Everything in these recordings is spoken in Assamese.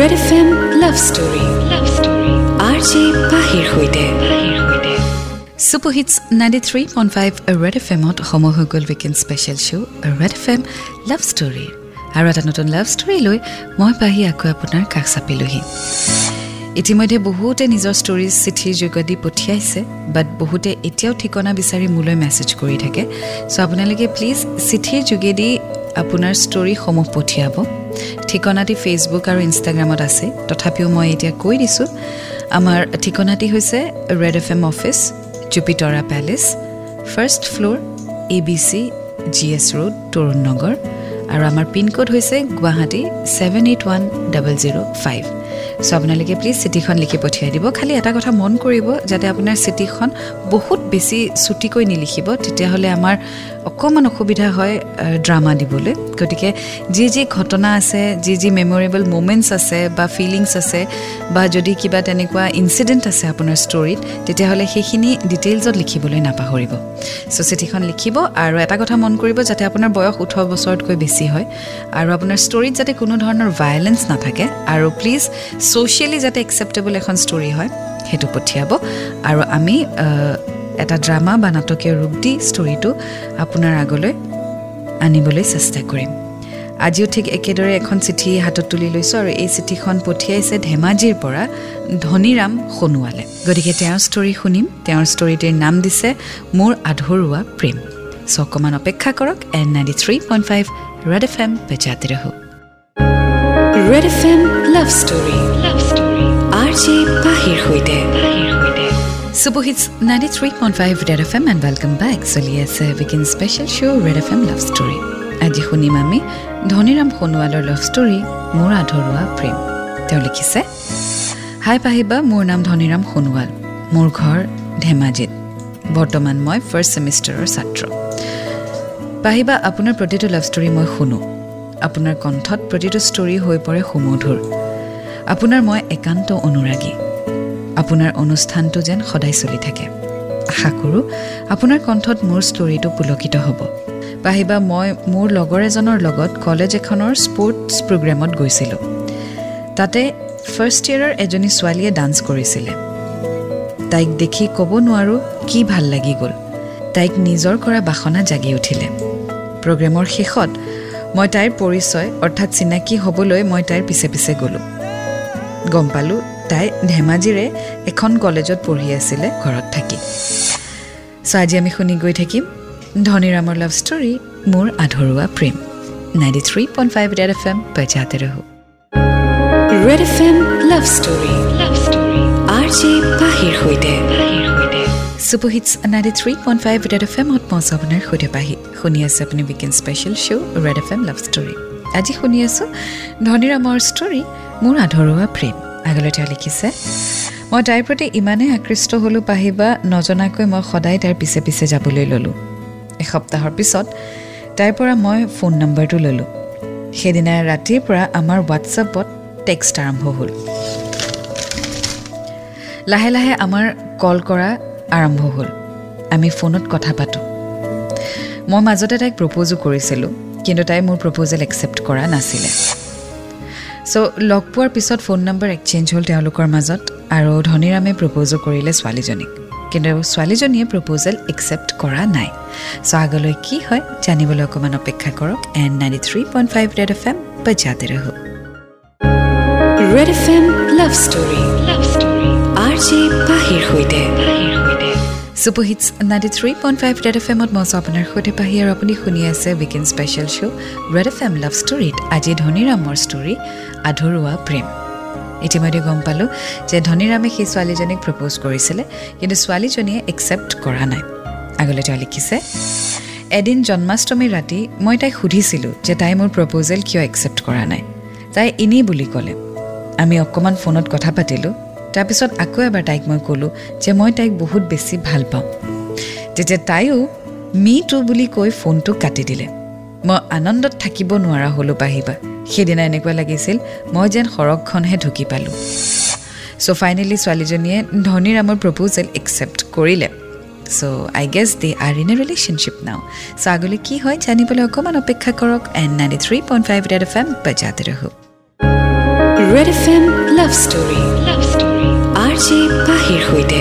Red F M love story love story R J পাহিৰ সৈতে super hits ninety three point five Red F এমত সময় হৈ গ'ল weekend special show' Red F M love ষ্টৰীৰ আৰু এটা নতুন লাভ ষ্টৰী লৈ মই পাহি আকৌ আপোনাৰ কাষ চাপিলোহি। ইতিমধ্যে বহুতে নিজৰ ষ্টৰিজ চিঠিৰ যোগেদি পঠিয়াইছে বাট বহুতে এতিয়াও ঠিকনা বিচাৰি মোলৈ মেছেজ কৰি থাকে। চ' আপোনালোকে প্লিজ চিঠিৰ যোগেদি আপোনাৰ ষ্টৰিসমূহ পঠিয়াব। ঠিকনাটি ফেচবুক আৰু ইনষ্টাগ্ৰামত আছে। তথাপিও মই এতিয়া কৈ দিছোঁ আমাৰ ঠিকনাটি হৈছে red F M office Jupitora palace first floor A B C G S road Tarun Nagar আৰু আমাৰ পিনক'ড হৈছে Guwahati seven eight one double zero' five so' আপোনালোকে প্লিজ চিঠিখন লিখি পঠিয়াই দিব। খালি এটা কথা মন কৰিব যাতে আপোনাৰ চিঠিখন বহুত বেছি চুটিকৈ নিলিখিব তেতিয়াহ'লে আমাৰ অকণমান অসুবিধা হয় ড্ৰামা দিবলৈ। গতিকে যি যি ঘটনা আছে যি যি মেমৰেবল মুমেণ্টছ আছে বা ফিলিংছ আছে বা যদি কিবা তেনেকুৱা ইনচিডেণ্ট আছে আপোনাৰ ষ্টৰিত তেতিয়াহ'লে সেইখিনি ডিটেইলছত লিখিবলৈ নাপাহৰিব। চ' চিঠিখন লিখিব আৰু এটা কথা মন কৰিব যাতে আপোনাৰ বয়স ওঠৰ বছৰতকৈ বেছি হয় আৰু আপোনাৰ ষ্টৰিত যাতে কোনো ধৰণৰ ভায়লেঞ্চ নাথাকে আৰু প্লিজ ছ'চিয়েলি যাতে একচেপ্টেবল এখন ষ্টৰি হয় সেইটো পঠিয়াব আৰু আমি এটা ড্ৰামা বা নাটকীয় ৰূপ দি ষ্টৰিটো আপোনাৰ আগলৈ আনিবলৈ চেষ্টা কৰিম। আজিও ঠিক একেদৰে এখন চিঠি হাতত তুলি লৈছোঁ আৰু এই চিঠিখন পঠিয়াইছে ধেমাজিৰ পৰা ধনীৰাম সোণোৱালে। গতিকে তেওঁৰ ষ্টৰি শুনিম তেওঁৰ ষ্টৰিটিৰ নাম দিছে মোৰ আধৰুৱা প্ৰেম। চ' অকণমান অপেক্ষা কৰক and ninety three point five Red F M বেজাতে ৰহো। Red F M love story love story R J পাহিৰ সৈতে। Super Hits 93.5 Red FM and welcome back. চলি আছে weekend special show' Red F M love story আজি শুনিম আমি ধনীৰাম সোণোৱালৰ লাভ ষ্টৰী মোৰ আধৰুৱা প্ৰেম তেওঁ লিখিছে হাই পাহিবা মোৰ নাম ধনীৰাম সোণোৱাল মোৰ ঘৰ ধেমাজিত বৰ্তমান মই ফাৰ্ষ্ট ছেমিষ্টাৰৰ ছাত্ৰ পাহিবা আপোনাৰ প্ৰতিটো লাভ ষ্টৰী মই শুনো আপোনাৰ কণ্ঠত প্ৰতিটো ষ্টৰী হৈ পৰে সুমধুৰ আপোনাৰ মই একান্ত অনুৰাগী আপোনাৰ অনুষ্ঠানটো যেন সদায় চলি থাকে। আশা কৰোঁ আপোনাৰ কণ্ঠত মোৰ ষ্টৰিটো পুলকিত হ'ব। পাহিবা মই মোৰ লগৰ এজনৰ লগত কলেজ এখনৰ স্পৰ্টছ প্ৰগ্ৰেমত গৈছিলোঁ। তাতে ফাৰ্ষ্ট ইয়েৰৰ এজনী ছোৱালীয়ে ডান্স কৰিছিলে। তাইক দেখি ক'ব নোৱাৰোঁ কি ভাল লাগি গ'ল। তাইক নিজৰ কৰা বাসনা জাগি উঠিলে। প্ৰগ্ৰেমৰ শেষত মই তাইৰ পৰিচয় অৰ্থাৎ চিনাকি হ'বলৈ মই তাইৰ পিছে পিছে গ'লোঁ। গম পালোঁ তাই ধেমাজিৰে এখন কলেজত পঢ়ি আছিলে ঘৰত থাকি। চ' আজি আমি শুনি গৈ থাকিম ধনীৰামৰ লাভ ষ্টৰী মোৰ আধৰুৱা প্ৰেম। Ninety three point five Red F M বজাতে ৰহো। Red F M love story love story R J পাহিৰ সৈতে। Super hits ninety three point five Red F এমত পঞ্চ আপোনাৰ সৈতে পাহি। শুনি আছে আপুনি weekend special show' Red F M love story আজি শুনি আছোঁ ধনীৰামৰ ষ্টৰী মোৰ আধৰুৱা প্ৰেম। আগলৈ তেওঁ লিখিছে মই তাইৰ প্ৰতি ইমানেই আকৃষ্ট হ'লোঁ পাহিবা নজনাকৈ মই সদায় তাইৰ পিছে পিছে যাবলৈ ল'লোঁ। এসপ্তাহৰ পিছত তাইৰ পৰা মই ফোন নম্বৰটো ল'লোঁ। সেইদিনা ৰাতিৰ পৰা আমাৰ হোৱাটছআপত টেক্সট আৰম্ভ হ'ল। লাহে লাহে আমাৰ কল কৰা আৰম্ভ হ'ল। আমি ফোনত কথা পাতোঁ। মই মাজতে তাইক প্ৰপ'জো কৰিছিলোঁ কিন্তু তাই মোৰ প্ৰপ'জেল একচেপ্ট কৰা নাছিলে। চ' লগ পোৱাৰ পিছত ফোন নম্বৰ এক্সেঞ্জ হ'ল তেওঁলোকৰ মাজত আৰু ধনীৰামে প্ৰপ'জো কৰিলে ছোৱালীজনীক। কিন্তু ছোৱালীজনীয়ে প্ৰপ'জেল একচেপ্ট কৰা নাই। চ' আগলৈ কি হয় জানিবলৈ অকণমান অপেক্ষা কৰক। And ninety three point five Red F M বজাতে ৰহো। Red F M love story love story R J super hits ninety three point five Red F এমত মই আছোঁ আপোনাৰ সৈতে পাহি আৰু আপুনি শুনি আছে weekend special show' Red F M love ষ্টৰীত আজি ধনীৰামৰ ষ্টৰী আধৰুৱা প্ৰেম। ইতিমধ্যে গম পালোঁ যে ধনীৰামে সেই ছোৱালীজনীক প্ৰপ'জ কৰিছিলে কিন্তু ছোৱালীজনীয়ে একচেপ্ট কৰা নাই। আগলৈ তেওঁ লিখিছে এদিন জন্মাষ্টমীৰ ৰাতি মই তাইক সুধিছিলোঁ যে তাই মোৰ প্ৰপ'জেল কিয় একচেপ্ট কৰা নাই। তাই এনেই বুলি ক'লে। আমি অকণমান ফোনত কথা পাতিলোঁ তাৰপিছত আকৌ এবাৰ তাইক মই ক'লোঁ যে মই তাইক বহুত বেছি ভাল পাওঁ। তেতিয়া তাইও মি টু বুলি কৈ ফোনটো কাটি দিলে। মই আনন্দত থাকিব নোৱাৰা হ'লোঁ পাহিবা সেইদিনা এনেকুৱা লাগিছিল মই যেন সৰগখনহে ঢুকি পালোঁ। চ' ফাইনেলি ছোৱালীজনীয়ে ধনীৰামৰ প্ৰপ'জেল একচেপ্ট কৰিলে। So' I guess they are in a relationship now so' আগলৈ কি হয় জানিবলৈ অকণমান অপেক্ষা কৰক। And ninety three point five Red F M বজাতে ৰহো Red F M love story পাহিৰ সৈতে।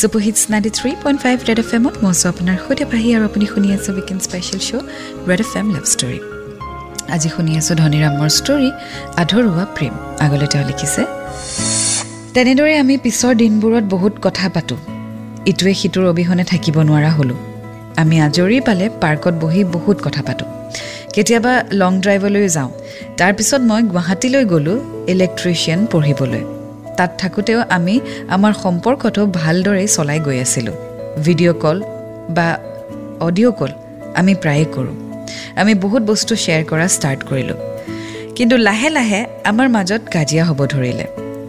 Super hits ninety three point five Red F M মই আছোঁ আপোনাৰ সৈতে পাহি আৰু আপুনি শুনি আছে weekend special show' Red F M love story আজি শুনি আছোঁ ধনীৰামৰ ষ্টৰী আধৰুৱা প্ৰেম। আগলৈ তেওঁ লিখিছে তেনেদৰে আমি পিছৰ দিনবোৰত বহুত কথা পাতোঁ। ইটোৱে সিটোৰ অবিহনে থাকিব নোৱাৰা হ'লোঁ। আমি আজৰি পালে পাৰ্কত বহি বহুত কথা পাতোঁ। কেতিয়াবা লং ড্ৰাইভলৈ যাওঁ। তাৰপিছত মই গুৱাহাটীলৈ গ'লোঁ ইলেক্ট্ৰিচিয়ান পঢ়িবলৈ। তাত থাকোঁতেও আমি আমাৰ সম্পৰ্কটো ভালদৰেই চলাই গৈ আছিলোঁ। ভিডিঅ' কল বা অডিঅ' কল আমি প্ৰায়ে কৰোঁ। আমি বহুত বস্তু শ্বেয়াৰ কৰা ষ্টাৰ্ট কৰিলোঁ। কিন্তু লাহে লাহে আমাৰ মাজত কাজিয়া হ'ব ধৰিলে।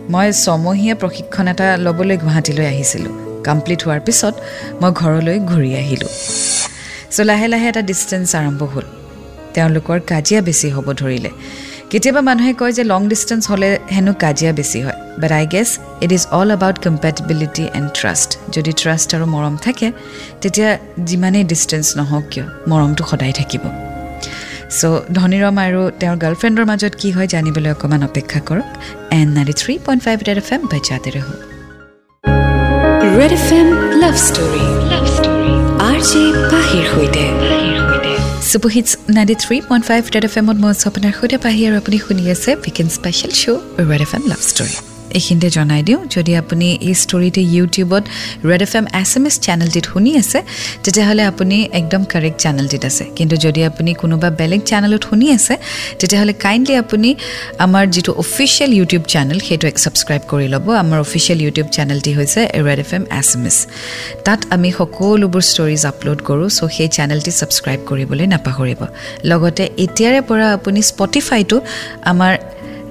মই ছমহীয়া প্ৰশিক্ষণ এটা ল'বলৈ গুৱাহাটীলৈ আহিছিলোঁ। কমপ্লিট হোৱাৰ পিছত মই ঘৰলৈ ঘূৰি আহিলোঁ। চ' লাহে লাহে এটা ডিষ্টেঞ্চ আৰম্ভ হ'ল। তেওঁলোকৰ কাজিয়া বেছি হ'ব ধৰিলে। কেতিয়াবা মানুহে কয় যে লং ডিষ্টেঞ্চ হ'লে হেনো কাজিয়া বেছি হয়। But I guess it is all about compatibility and trust যদি ট্ৰাষ্ট আৰু মৰম থাকে তেতিয়া যিমানেই ডিষ্টেঞ্চ নহওক কিয় মৰমটো সদায় থাকিব চ' ধনীৰম আৰু তেওঁৰ গাৰ্লফ্ৰেণ্ডৰ মাজত কি হয় জানিবলৈ অকণমান অপেক্ষা কৰক and ninety three point five Red F M বাজাতে ৰহ Red F M love story love story R J পাহিৰ সৈতে super hits ninety three point five Red F এমত মই আছোঁ আপোনাৰ সৈতে পাহি আৰু আপুনি শুনি আছে weekend special show' Red F M love story এইখিনিতে জনাই দিওঁ। যদি আপুনি এই ষ্টৰিটো ইউটিউবত Red F M S M S চেনেলটিত শুনি আছে তেতিয়াহ'লে আপুনি একদম কাৰেক্ট চেনেলটিত আছে। কিন্তু যদি আপুনি কোনোবা বেলেগ চেনেলত শুনি আছে তেতিয়াহ'লে কাইণ্ডলি আপুনি আমাৰ যিটো অফিচিয়েল ইউটিউব চেনেল সেইটো ছাবস্ক্ৰাইব কৰি ল'ব। আমাৰ অফিচিয়েল ইউটিউব চেনেলটি হৈছে Red F M S M S তাত আমি সকলোবোৰ ষ্টৰিজ আপলোড কৰোঁ চ' সেই চেনেলটি ছাবস্ক্ৰাইব কৰিবলৈ নাপাহৰিব। লগতে এতিয়াৰে পৰা আপুনি স্পটিফাইটো আমাৰ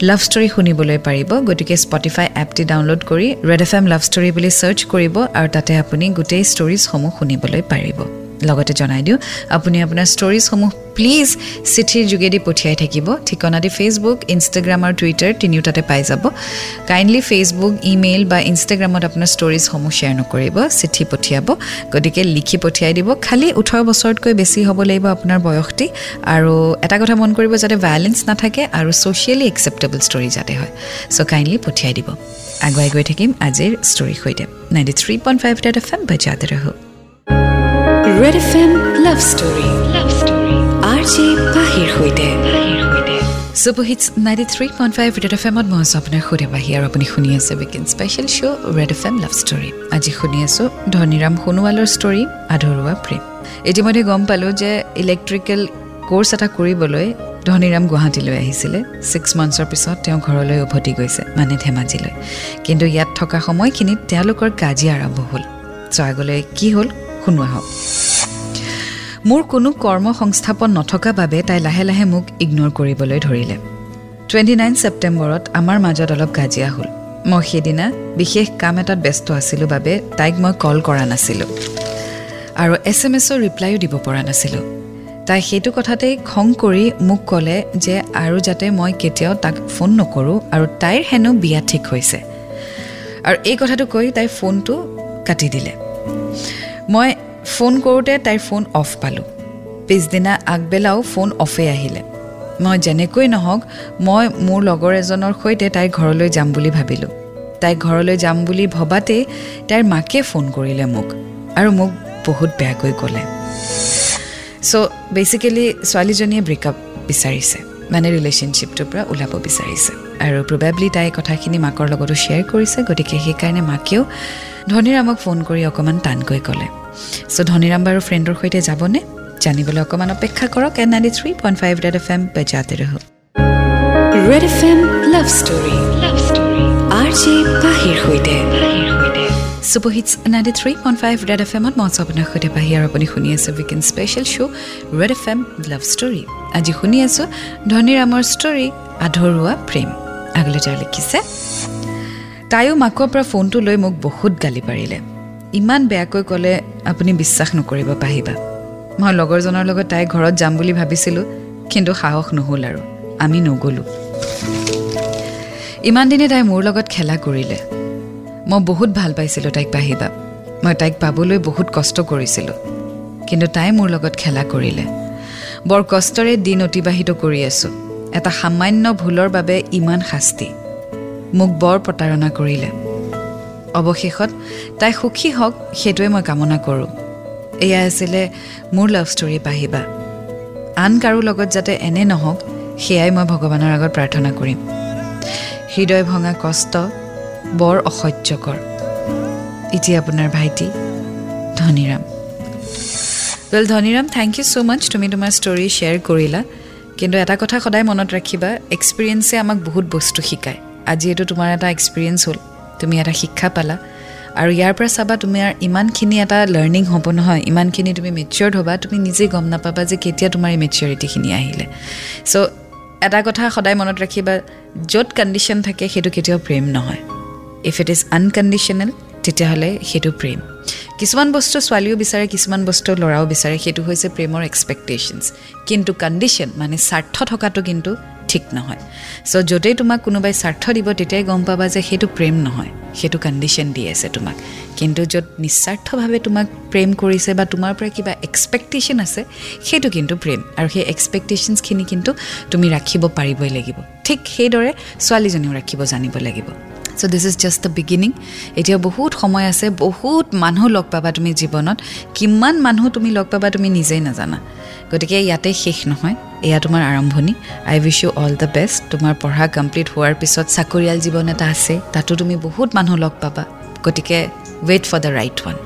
লাভ ষ্টৰী শুনিবলৈ পাৰিব। গতিকে স্পটিফাই এপটি ডাউনলোড কৰি Red F M love story বুলি ছাৰ্চ কৰিব আৰু তাতে আপুনি গোটেই ষ্টৰিজসমূহ শুনিবলৈ পাৰিব। লগতে জনাই দিওঁ। আপুনি আপোনাৰ ষ্টৰিজসমূহ প্লিজ চিঠিৰ যোগেদি পঠিয়াই থাকিব। ঠিকনাটি ফেচবুক ইনষ্টাগ্ৰাম আৰু টুইটাৰ তিনিও তাতে পাই যাব। কাইণ্ডলি ফেচবুক ইমেইল বা ইনষ্টাগ্ৰামত আপোনাৰ ষ্টৰিজসমূহ শ্বেয়াৰ নকৰিব চিঠি পঠিয়াব। গতিকে লিখি পঠিয়াই দিব। খালী ওঠৰ বছৰতকৈ বেছি হ'ব লাগিব আপোনাৰ বয়সটি। আৰু এটা কথা মন কৰিব যাতে ভায়লেঞ্চ নাথাকে আৰু ছ'চিয়েলি একচেপ্টেবল ষ্টৰি যাতে হয়। চ' কাইণ্ডলি পঠিয়াই দিব। আগুৱাই গৈ থাকিম আজিৰ ষ্টৰীৰ সৈতে। Ninety three point five F M বাজাতে ৰহ Red F M love story love story R J পাহিৰ সৈতে ninety three point five Red F এমত মই আছোঁ আপোনাৰ সুধে বাহি আৰু আপুনি শুনি আছে weekend special show' Red F M love story আজি শুনি আছোঁ ধনীৰাম সোণোৱালৰ ষ্টৰী আধৰুৱা প্ৰেম। ইতিমধ্যে গম পালোঁ যে ইলেক্ট্ৰিকেল ক'ৰ্ছ এটা কৰিবলৈ ধনীৰাম গুৱাহাটীলৈ আহিছিলে। ছিক্স মান্থছৰ পিছত তেওঁ ঘৰলৈ উভতি গৈছে মানে ধেমাজিলৈ। কিন্তু ইয়াত থকা সময়খিনিত তেওঁলোকৰ কাজিয়া আৰম্ভ হ'ল। চ' আগলৈ কি হ'ল শুনোৱা হওক। মোৰ কোনো কৰ্ম সংস্থাপন নথকা বাবে তাই লাহে লাহে মোক ইগন'ৰ কৰিবলৈ ধৰিলে। টুৱেণ্টি নাইন ছেপ্টেম্বৰত আমাৰ মাজত অলপ কাজিয়া হ'ল। মই সেইদিনা বিশেষ কাম এটাত ব্যস্ত আছিলোঁ বাবে তাইক মই কল কৰা নাছিলোঁ। আৰু এছ এম এছৰ ৰিপ্লাইও দিব পৰা নাছিলোঁ। তাই সেইটো কথাতেই খং কৰি মোক ক'লে যে আৰু যাতে মই কেতিয়াও তাক ফোন নকৰোঁ আৰু তাইৰ হেনো বিয়া ঠিক হৈছে। আৰু এই কথাটো কৈ তাই ফোনটো কাটি দিলে। মই ফোন কৰোঁতে তাইৰ ফোন অফ পালোঁ। পিছদিনা আগবেলাও ফোন অফেই আহিলে। মই যেনেকৈ নহওক মই মোৰ লগৰ এজনৰ সৈতে তাইৰ ঘৰলৈ যাম বুলি ভাবিলোঁ। তাইৰ ঘৰলৈ যাম বুলি ভবাতেই তাইৰ মাকে ফোন কৰিলে মোক আৰু মোক বহুত বেয়াকৈ ক'লে। চ' বেচিকেলি ছোৱালীজনীয়ে ব্ৰেকআপ বিচাৰিছে। মানে ৰিলেশ্যনশ্বিপটোৰ পৰা ওলাব বিচাৰিছে। আৰু প্ৰবেবলি তাই কথাখিনি মাকৰ লগতো শ্বেয়াৰ কৰিছে গতিকে সেইকাৰণে মাকেও ধনীৰামক ফোন কৰি অকণমান টানকৈ ক'লে চ' ধনীৰাম বাৰু ফ্ৰেণ্ডৰ সৈতে যাবনে? জানিবলৈ অকণমান অপেক্ষা কৰক and ninety three point five Red F M বেজাতে ৰহ Red F M love story. Love story. R J পাহিৰ সৈতে। Super hits ninety three point five Red F এমত মই আছোঁ আপোনাৰ সৈতে। পাহি আৰু আপুনি শুনি আছে weekend special show' Red F M love story. আজি শুনি আছোঁ ধনীৰামৰ ষ্টৰী আধৰুৱা প্ৰেম। আগলৈ তেওঁ লিখিছে তাইও মাকৰ পৰা ফোনটো লৈ মোক বহুত গালি পাৰিলে। ইমান বেয়াকৈ ক'লে আপুনি বিশ্বাস নকৰিব পাহিবা। মই লগৰজনৰ লগত তাইৰ ঘৰত যাম বুলি ভাবিছিলোঁ কিন্তু সাহস নহ'ল আৰু। আমি নগ'লোঁ। ইমান দিনে তাই মোৰ লগত খেলা কৰিলে। মই বহুত ভাল পাইছিলোঁ তাইক পাহিবা। মই তাইক পাবলৈ বহুত কষ্ট কৰিছিলোঁ। কিন্তু তাই মোৰ লগত খেলা কৰিলে। বৰ কষ্টৰে দিন অতিবাহিত কৰি আছোঁ। এটা সামান্য ভুলৰ বাবে ইমান শাস্তি। মোক বৰ প্ৰতাৰণা কৰিলে। অৱশেষত তাই সুখী হওক সেইটোৱে মই কামনা কৰোঁ। এয়া আছিলে মোৰ লাভ ষ্টৰী পাহিবা। আন কাৰো লগত যাতে এনে নহওক সেয়াই মই ভগৱানৰ আগত প্ৰাৰ্থনা কৰিম। হৃদয় ভঙা কষ্ট বৰ অসহ্যকৰ। এতিয়া আপোনাৰ ভাইটি Dhaniram. Well Dhaniram thank you so' much তুমি তোমাৰ ষ্টৰী শ্বেয়াৰ কৰিলা। কিন্তু এটা কথা সদায় মনত ৰাখিবা এক্সপিৰিয়েঞ্চে আমাক বহুত বস্তু শিকায়। আজি এইটো তোমাৰ এটা এক্সপিৰিয়েঞ্চ হ'ল। তুমি এটা শিক্ষা পালা। আৰু ইয়াৰ পৰা চাবা তুমি আৰু ইমানখিনি এটা লাৰ্ণিং হ'ব নহয় ইমানখিনি তুমি মেচিয়ৰ্ড হ'বা তুমি নিজেই গম নাপাবা যে কেতিয়া তোমাৰ এই মেচিয়ৰিটিখিনি আহিলে। চ' এটা কথা সদায় মনত ৰাখিবা য'ত কণ্ডিশ্যন থাকে সেইটো কেতিয়াও প্ৰেম নহয়। ইফ ইট ইজ আনকণ্ডিশ্যনেল তেতিয়াহ'লে সেইটো প্ৰেম। কিছুমান বস্তু ছোৱালীও বিচাৰে কিছুমান বস্তু ল'ৰাও বিচাৰে সেইটো হৈছে প্ৰেমৰ এক্সপেক্টেশ্যনছ কিন্তু কণ্ডিশ্যন মানে স্বাৰ্থ থকাটো কিন্তু ঠিক নহয়। চ' য'তেই তোমাক কোনোবাই স্বাৰ্থ দিব তেতিয়াই গম পাবা যে সেইটো প্ৰেম নহয়। সেইটো কণ্ডিশ্যন দি আছে তোমাক। কিন্তু য'ত নিস্বাৰ্থভাৱে তোমাক প্ৰেম কৰিছে বা তোমাৰ পৰা কিবা এক্সপেক্টেশ্যন আছে সেইটো কিন্তু প্ৰেম। আৰু সেই এক্সপেক্টেশ্যনছখিনি কিন্তু তুমি ৰাখিব পাৰিবই লাগিব। ঠিক সেইদৰে ছোৱালীজনীও ৰাখিব জানিব লাগিব। So' this is just the beginning এতিয়া বহুত সময় আছে বহুত মানুহ লগ পাবা তুমি জীৱনত। কিমান মানুহ তুমি লগ পাবা তুমি নিজেই নাজানা। গতিকে ইয়াতে শেষ নহয়। এয়া তোমাৰ আৰম্ভণি। I wish you all the best তোমাৰ পঢ়া কমপ্লিট হোৱাৰ পিছত চাকৰিয়াল জীৱন এটা আছে। তাতো তুমি বহুত মানুহ লগ পাবা। গতিকে wait for the right one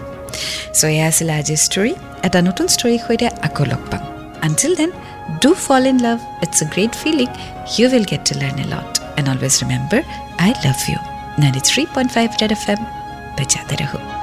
so' এয়া আছিলে আজিৰ ষ্টৰী এটা নতুন ষ্টৰীৰ সৈতে আকৌ লগ পাম। Until then do fall in love it's a great feeling you will get to learn a lot and always remember I love you ninety three point five F M বেজাতে ৰাখোঁ